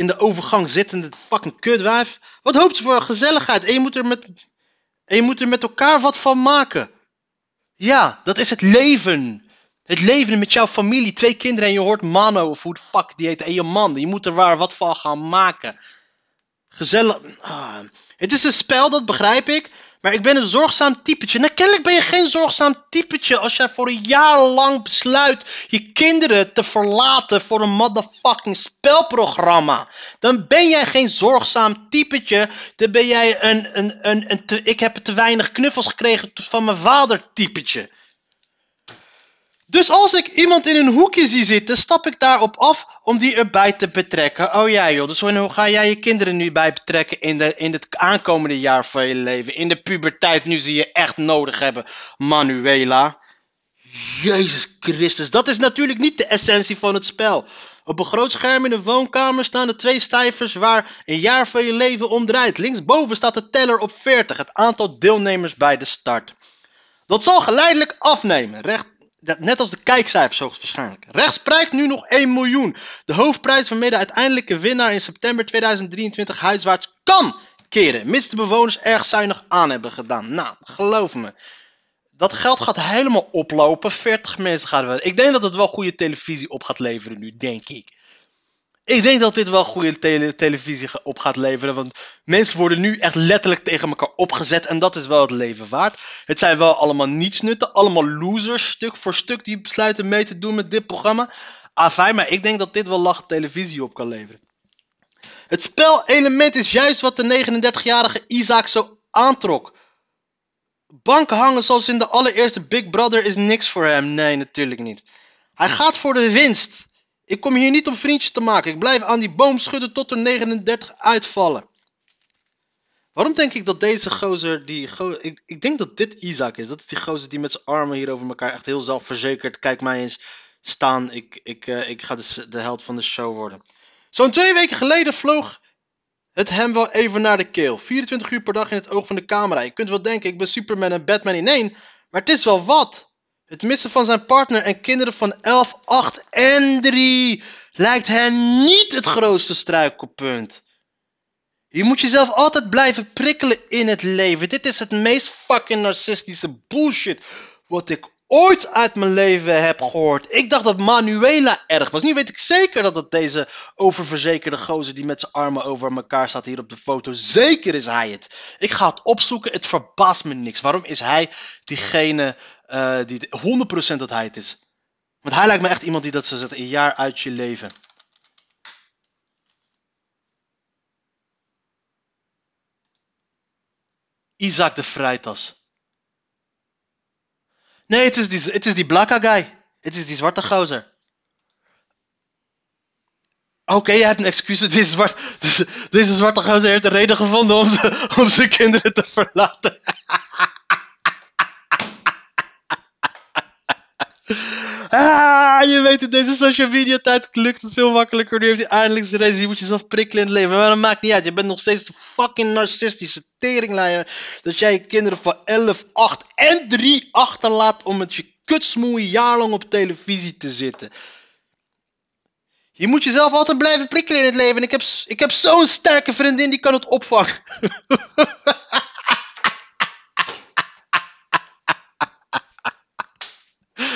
in de overgang zittende fucking kutwijf. Wat hoopt ze voor gezelligheid? En je moet er met, je moet er met elkaar wat van maken. Ja, dat is het leven. Het leven met jouw familie, twee kinderen en je hoort mano of hoe de fuck die heet. En je man, je moet er waar wat van gaan maken. Gezellig. Ah. Het is een spel, dat begrijp ik. Maar ik ben een zorgzaam typetje. Nou, kennelijk ben je geen zorgzaam typetje als jij voor een jaar lang besluit je kinderen te verlaten voor een motherfucking spelprogramma. Dan ben jij geen zorgzaam typetje. Dan ben jij een, een, een, een te, ik heb te weinig knuffels gekregen van mijn vader typetje. Dus als ik iemand in een hoekje zie zitten, stap ik daarop af om die erbij te betrekken. Oh ja joh, dus hoe ga jij je kinderen nu bij betrekken in, de, in het aankomende jaar van je leven? In de puberteit, nu ze je echt nodig hebben, Manuela. Jezus Christus, dat is natuurlijk niet de essentie van het spel. Op een groot scherm in de woonkamer staan de twee cijfers waar een jaar van je leven om draait. Linksboven staat de teller op 40, het aantal deelnemers bij de start. Dat zal geleidelijk afnemen. Recht net als de kijkcijfers hoogstwaarschijnlijk. Rechts prijkt nu nog 1 miljoen. De hoofdprijs waarmee de uiteindelijke winnaar in september 2023 huiswaarts kan keren. Mits de bewoners erg zuinig aan hebben gedaan. Nou, geloof me. Dat geld gaat helemaal oplopen. 40 mensen gaan er. Ik denk dat het wel goede televisie op gaat leveren nu, denk ik. Ik denk dat dit wel goede tele- televisie op gaat leveren. Want mensen worden nu echt letterlijk tegen elkaar opgezet. En dat is wel het leven waard. Het zijn wel allemaal nietsnutten. Allemaal losers, stuk voor stuk, die besluiten mee te doen met dit programma. Afijn, maar ik denk dat dit wel lach televisie op kan leveren. Het spelelement is juist wat de 39-jarige Isaac zo aantrok. Banken hangen zoals in de allereerste Big Brother is niks voor hem. Nee, natuurlijk niet. Hij gaat voor de winst. Ik kom hier niet om vriendjes te maken. Ik blijf aan die boom schudden tot er 39 uitvallen. Waarom denk ik dat deze gozer, die ik, ik denk dat dit Isaac is. Dat is die gozer die met zijn armen hier over elkaar echt heel zelfverzekerd. Kijk mij eens staan. Ik, ik, eh, ik ga de, de held van de show worden. Zo'n twee weken geleden vloog het hem wel even naar de keel. 24 uur per dag in het oog van de camera. Je kunt wel denken, ik ben Superman en Batman in één. Maar het is wel wat. Het missen van zijn partner en kinderen van 11, 8 en 3 lijkt hem niet het grootste struikelpunt. Je moet jezelf altijd blijven prikkelen in het leven. Dit is het meest fucking narcistische bullshit wat ik ooit uit mijn leven heb gehoord. Ik dacht dat Manuela erg was. Nu weet ik zeker dat het deze oververzekerde gozer die met zijn armen over elkaar staat hier op de foto. Zeker is hij het. Ik ga het opzoeken. Het verbaast me niks. Waarom is hij diegene eh, die 100% dat hij het is? Want hij lijkt me echt iemand die dat ze zet een jaar uit je leven. Isaac de Vrijtas. Nee, het is die, het is die blakka guy. Het is die zwarte gozer. Oké, je hebt een excuus. Deze, zwart, deze, zwarte gozer heeft een reden gevonden om, ze, om zijn kinderen te verlaten. Ah, je weet in deze social media tijd lukt het veel makkelijker. Nu heeft hij eindelijk zijn race. Je moet jezelf prikkelen in het leven. Maar dat maakt niet uit. Je bent nog steeds de fucking narcistische teringleier. Dat jij je kinderen van 11, 8 en 3 achterlaat om met je kutsmoe jaar lang op televisie te zitten. Je moet jezelf altijd blijven prikkelen in het leven. En ik heb, ik heb zo'n sterke vriendin die kan het opvangen.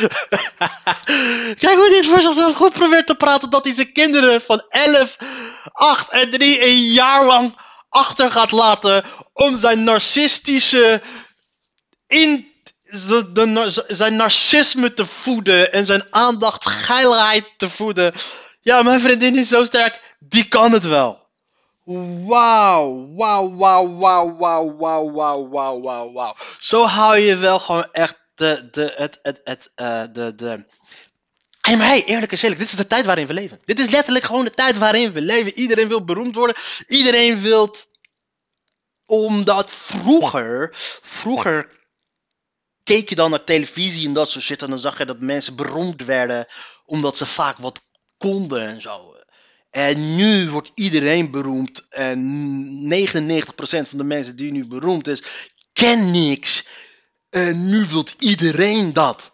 Kijk hoe dit voor zichzelf goed probeert te praten dat hij zijn kinderen van 11, 8 en 3 een jaar lang achter gaat laten om zijn narcistische in zijn narcisme te voeden en zijn aandacht geilheid te voeden. Ja, mijn vriendin is zo sterk, die kan het wel. Wauw, wauw, wauw, wauw, wauw, wauw, wauw, wauw, wauw. Zo hou je wel gewoon echt de, de, het, het, het, eh, de, de... Hey, maar hey, eerlijk is eerlijk, dit is de tijd waarin we leven. Dit is letterlijk gewoon de tijd waarin we leven. Iedereen wil beroemd worden. Iedereen wil... Omdat vroeger, vroeger keek je dan naar televisie en dat soort shit. En dan zag je dat mensen beroemd werden omdat ze vaak wat konden en zo. En nu wordt iedereen beroemd. En 99% van de mensen die nu beroemd is, ken niks. En nu wil iedereen dat.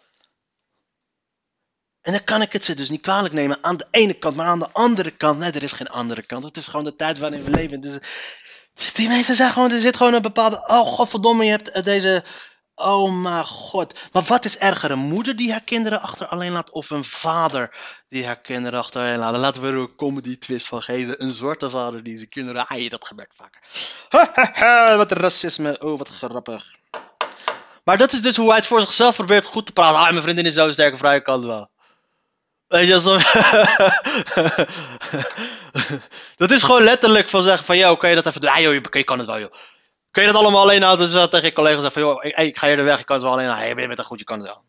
En dan kan ik het ze dus niet kwalijk nemen aan de ene kant, maar aan de andere kant, nee, er is geen andere kant. Het is gewoon de tijd waarin we leven. Dus, die mensen zijn gewoon, er zit gewoon een bepaalde, oh godverdomme, je hebt eh, deze, oh mijn god. Maar wat is erger, een moeder die haar kinderen achter alleen laat of een vader die haar kinderen achter alleen laat? Laten we er een comedy twist van geven. Een zwarte vader die zijn kinderen, ah, dat gebeurt vaker. wat racisme, oh wat grappig. Maar dat is dus hoe hij het voor zichzelf probeert goed te praten. Ah, mijn vriendin is zo sterk, vrij kan het wel. Weet je, zo... dat is gewoon letterlijk van zeggen van, joh, kan je dat even doen? Ah joh, je, je kan het wel, joh. Kun je dat allemaal alleen houden? Dus tegen je collega's zeggen van, joh, ik, ga hier de weg, ik kan het wel alleen houden. Hey, je bent er goed, je kan het wel.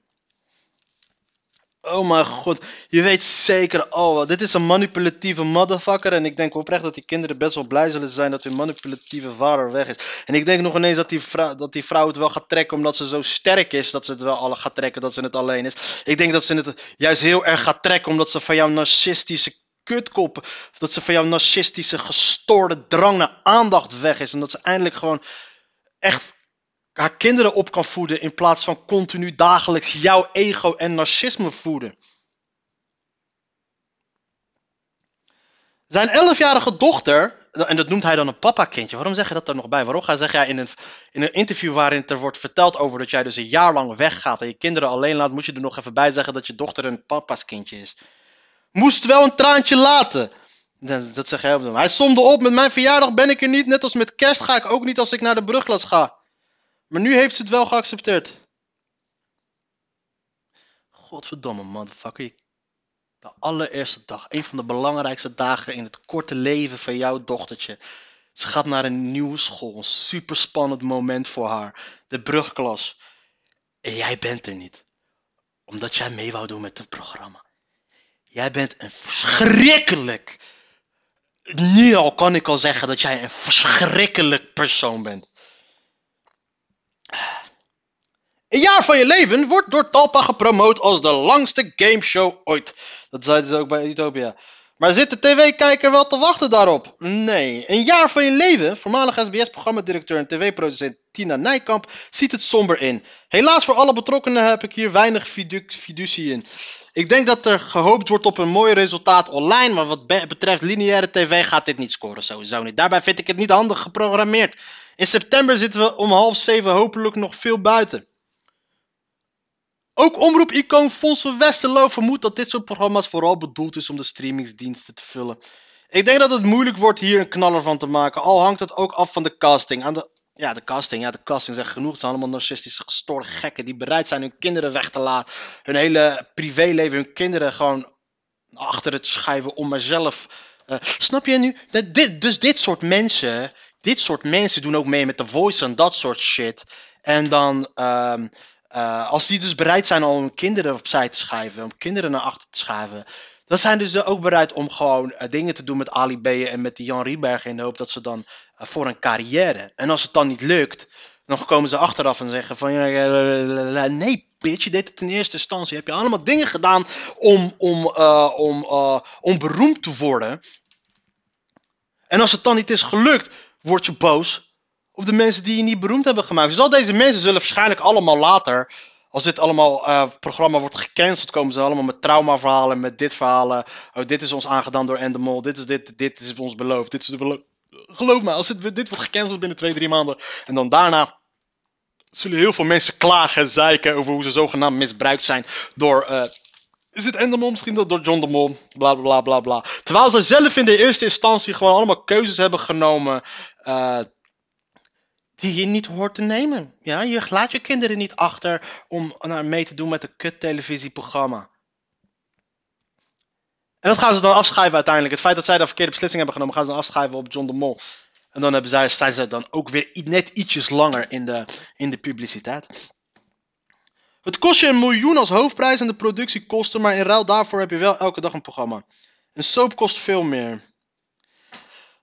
Oh mijn god, je weet zeker, oh, dit is een manipulatieve motherfucker. En ik denk oprecht dat die kinderen best wel blij zullen zijn dat hun manipulatieve vader weg is. En ik denk nog ineens dat die, vrouw, dat die vrouw het wel gaat trekken omdat ze zo sterk is. Dat ze het wel alle gaat trekken, dat ze het alleen is. Ik denk dat ze het juist heel erg gaat trekken omdat ze van jouw narcistische kutkop, dat ze van jouw narcistische gestoorde drang naar aandacht weg is. En dat ze eindelijk gewoon echt haar kinderen op kan voeden in plaats van continu dagelijks jouw ego en narcisme voeden. Zijn 11-jarige dochter en dat noemt hij dan een papa-kindje. Waarom zeg je dat er nog bij? Waarom ga zeg jij in een, in een interview waarin er wordt verteld over dat jij dus een jaar lang weggaat en je kinderen alleen laat, moet je er nog even bij zeggen dat je dochter een papa's kindje is? Moest wel een traantje laten. Dat, zeg jij op Hij somde op, met mijn verjaardag ben ik er niet, net als met kerst ga ik ook niet als ik naar de brugklas ga. Maar nu heeft ze het wel geaccepteerd. Godverdomme, motherfucker. De allereerste dag, een van de belangrijkste dagen in het korte leven van jouw dochtertje. Ze gaat naar een nieuwe school, een superspannend moment voor haar. De brugklas. En jij bent er niet. Omdat jij mee wou doen met een programma. Jij bent een verschrikkelijk. Nu al kan ik al zeggen dat jij een verschrikkelijk persoon bent. Een jaar van je leven wordt door Talpa gepromoot als de langste gameshow ooit. Dat zeiden ze ook bij Utopia. Maar zit de tv-kijker wel te wachten daarop? Nee. Een jaar van je leven, voormalig SBS-programmadirecteur en tv-producent Tina Nijkamp, ziet het somber in. Helaas voor alle betrokkenen heb ik hier weinig fidu- fiducie in. Ik denk dat er gehoopt wordt op een mooi resultaat online, maar wat be- betreft lineaire tv gaat dit niet scoren, sowieso niet. Daarbij vind ik het niet handig geprogrammeerd. In september zitten we om half zeven hopelijk nog veel buiten. Ook omroep-icoon Fons van Westerlo vermoedt dat dit soort programma's vooral bedoeld is om de streamingsdiensten te vullen. Ik denk dat het moeilijk wordt hier een knaller van te maken, al hangt het ook af van de casting. Aan de, ja, de casting, ja, de casting zegt genoeg. Het zijn allemaal narcistische gestoorde gekken die bereid zijn hun kinderen weg te laten. Hun hele privéleven, hun kinderen gewoon achter het schuiven om maar zelf... eh, snap je nu? Dat dit, dus dit soort mensen, dit soort mensen doen ook mee met The Voice en dat soort shit. En dan... ehm, eh, als die dus bereid zijn om kinderen opzij te schuiven, om kinderen naar achter te schuiven, dan zijn dus ook bereid om gewoon eh, dingen te doen met Ali en met die Jan Rieberg in de hoop dat ze dan eh, voor een carrière. En als het dan niet lukt, dan komen ze achteraf en zeggen van ja, nee bitch, je deed het in eerste instantie. Heb je allemaal dingen gedaan om, om, om, om beroemd te worden. En als het dan niet is gelukt, word je boos op de mensen die je niet beroemd hebben gemaakt. Dus al deze mensen zullen waarschijnlijk allemaal later, als dit allemaal eh, programma wordt gecanceld, komen ze allemaal met traumaverhalen, met dit verhalen. Oh, dit is ons aangedaan door Endemol, dit is dit, dit is ons beloofd, dit is de beloof. Geloof me, als dit, dit wordt gecanceld binnen twee, drie maanden, en dan daarna zullen heel veel mensen klagen en zeiken over hoe ze zogenaamd misbruikt zijn door... eh, is het Endemol misschien door John de Mol? Bla bla bla bla. Terwijl ze zelf in de eerste instantie gewoon allemaal keuzes hebben genomen. eh, die je niet hoort te nemen. Ja, je laat je kinderen niet achter om naar mee te doen met een kut televisieprogramma. En dat gaan ze dan afschrijven uiteindelijk. Het feit dat zij de verkeerde beslissing hebben genomen, gaan ze dan afschrijven op John de Mol. En dan hebben zij, zijn ze dan ook weer net ietsjes langer in de, in de publiciteit. Het kost je een miljoen als hoofdprijs en de productiekosten, maar in ruil daarvoor heb je wel elke dag een programma. Een soap kost veel meer.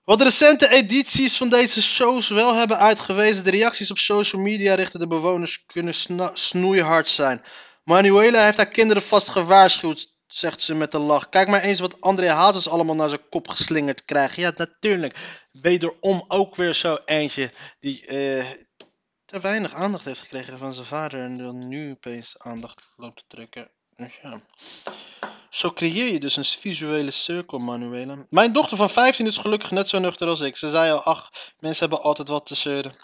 Wat recente edities van deze shows wel hebben uitgewezen, de reacties op social media richting de bewoners kunnen snoeihard zijn. Manuela heeft haar kinderen vast gewaarschuwd, zegt ze met een lach. Kijk maar eens wat André Hazes allemaal naar zijn kop geslingerd krijgt. Ja, natuurlijk. Wederom ook weer zo eentje die eh, te weinig aandacht heeft gekregen van zijn vader en dan nu opeens aandacht loopt te trekken. Dus ja. Zo creëer je dus een visuele cirkel, Manuela. Mijn dochter van 15 is gelukkig net zo nuchter als ik. Ze zei al, ach, mensen hebben altijd wat te zeuren.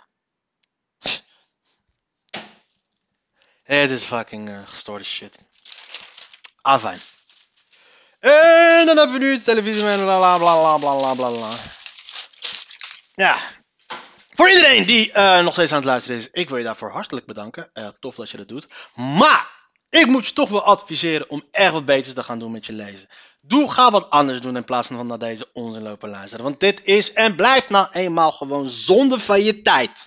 Het is fucking uh, gestoorde shit. Ah, Afijn. En dan hebben we nu de televisie bla bla bla bla bla bla. Ja, voor iedereen die eh, nog steeds aan het luisteren is, ik wil je daarvoor hartelijk bedanken. Eh, tof dat je dat doet. Maar ik moet je toch wel adviseren om echt wat beters te gaan doen met je leven. Doe, ga wat anders doen in plaats van naar deze onzin lopen luisteren. Want dit is en blijft nou eenmaal gewoon zonde van je tijd.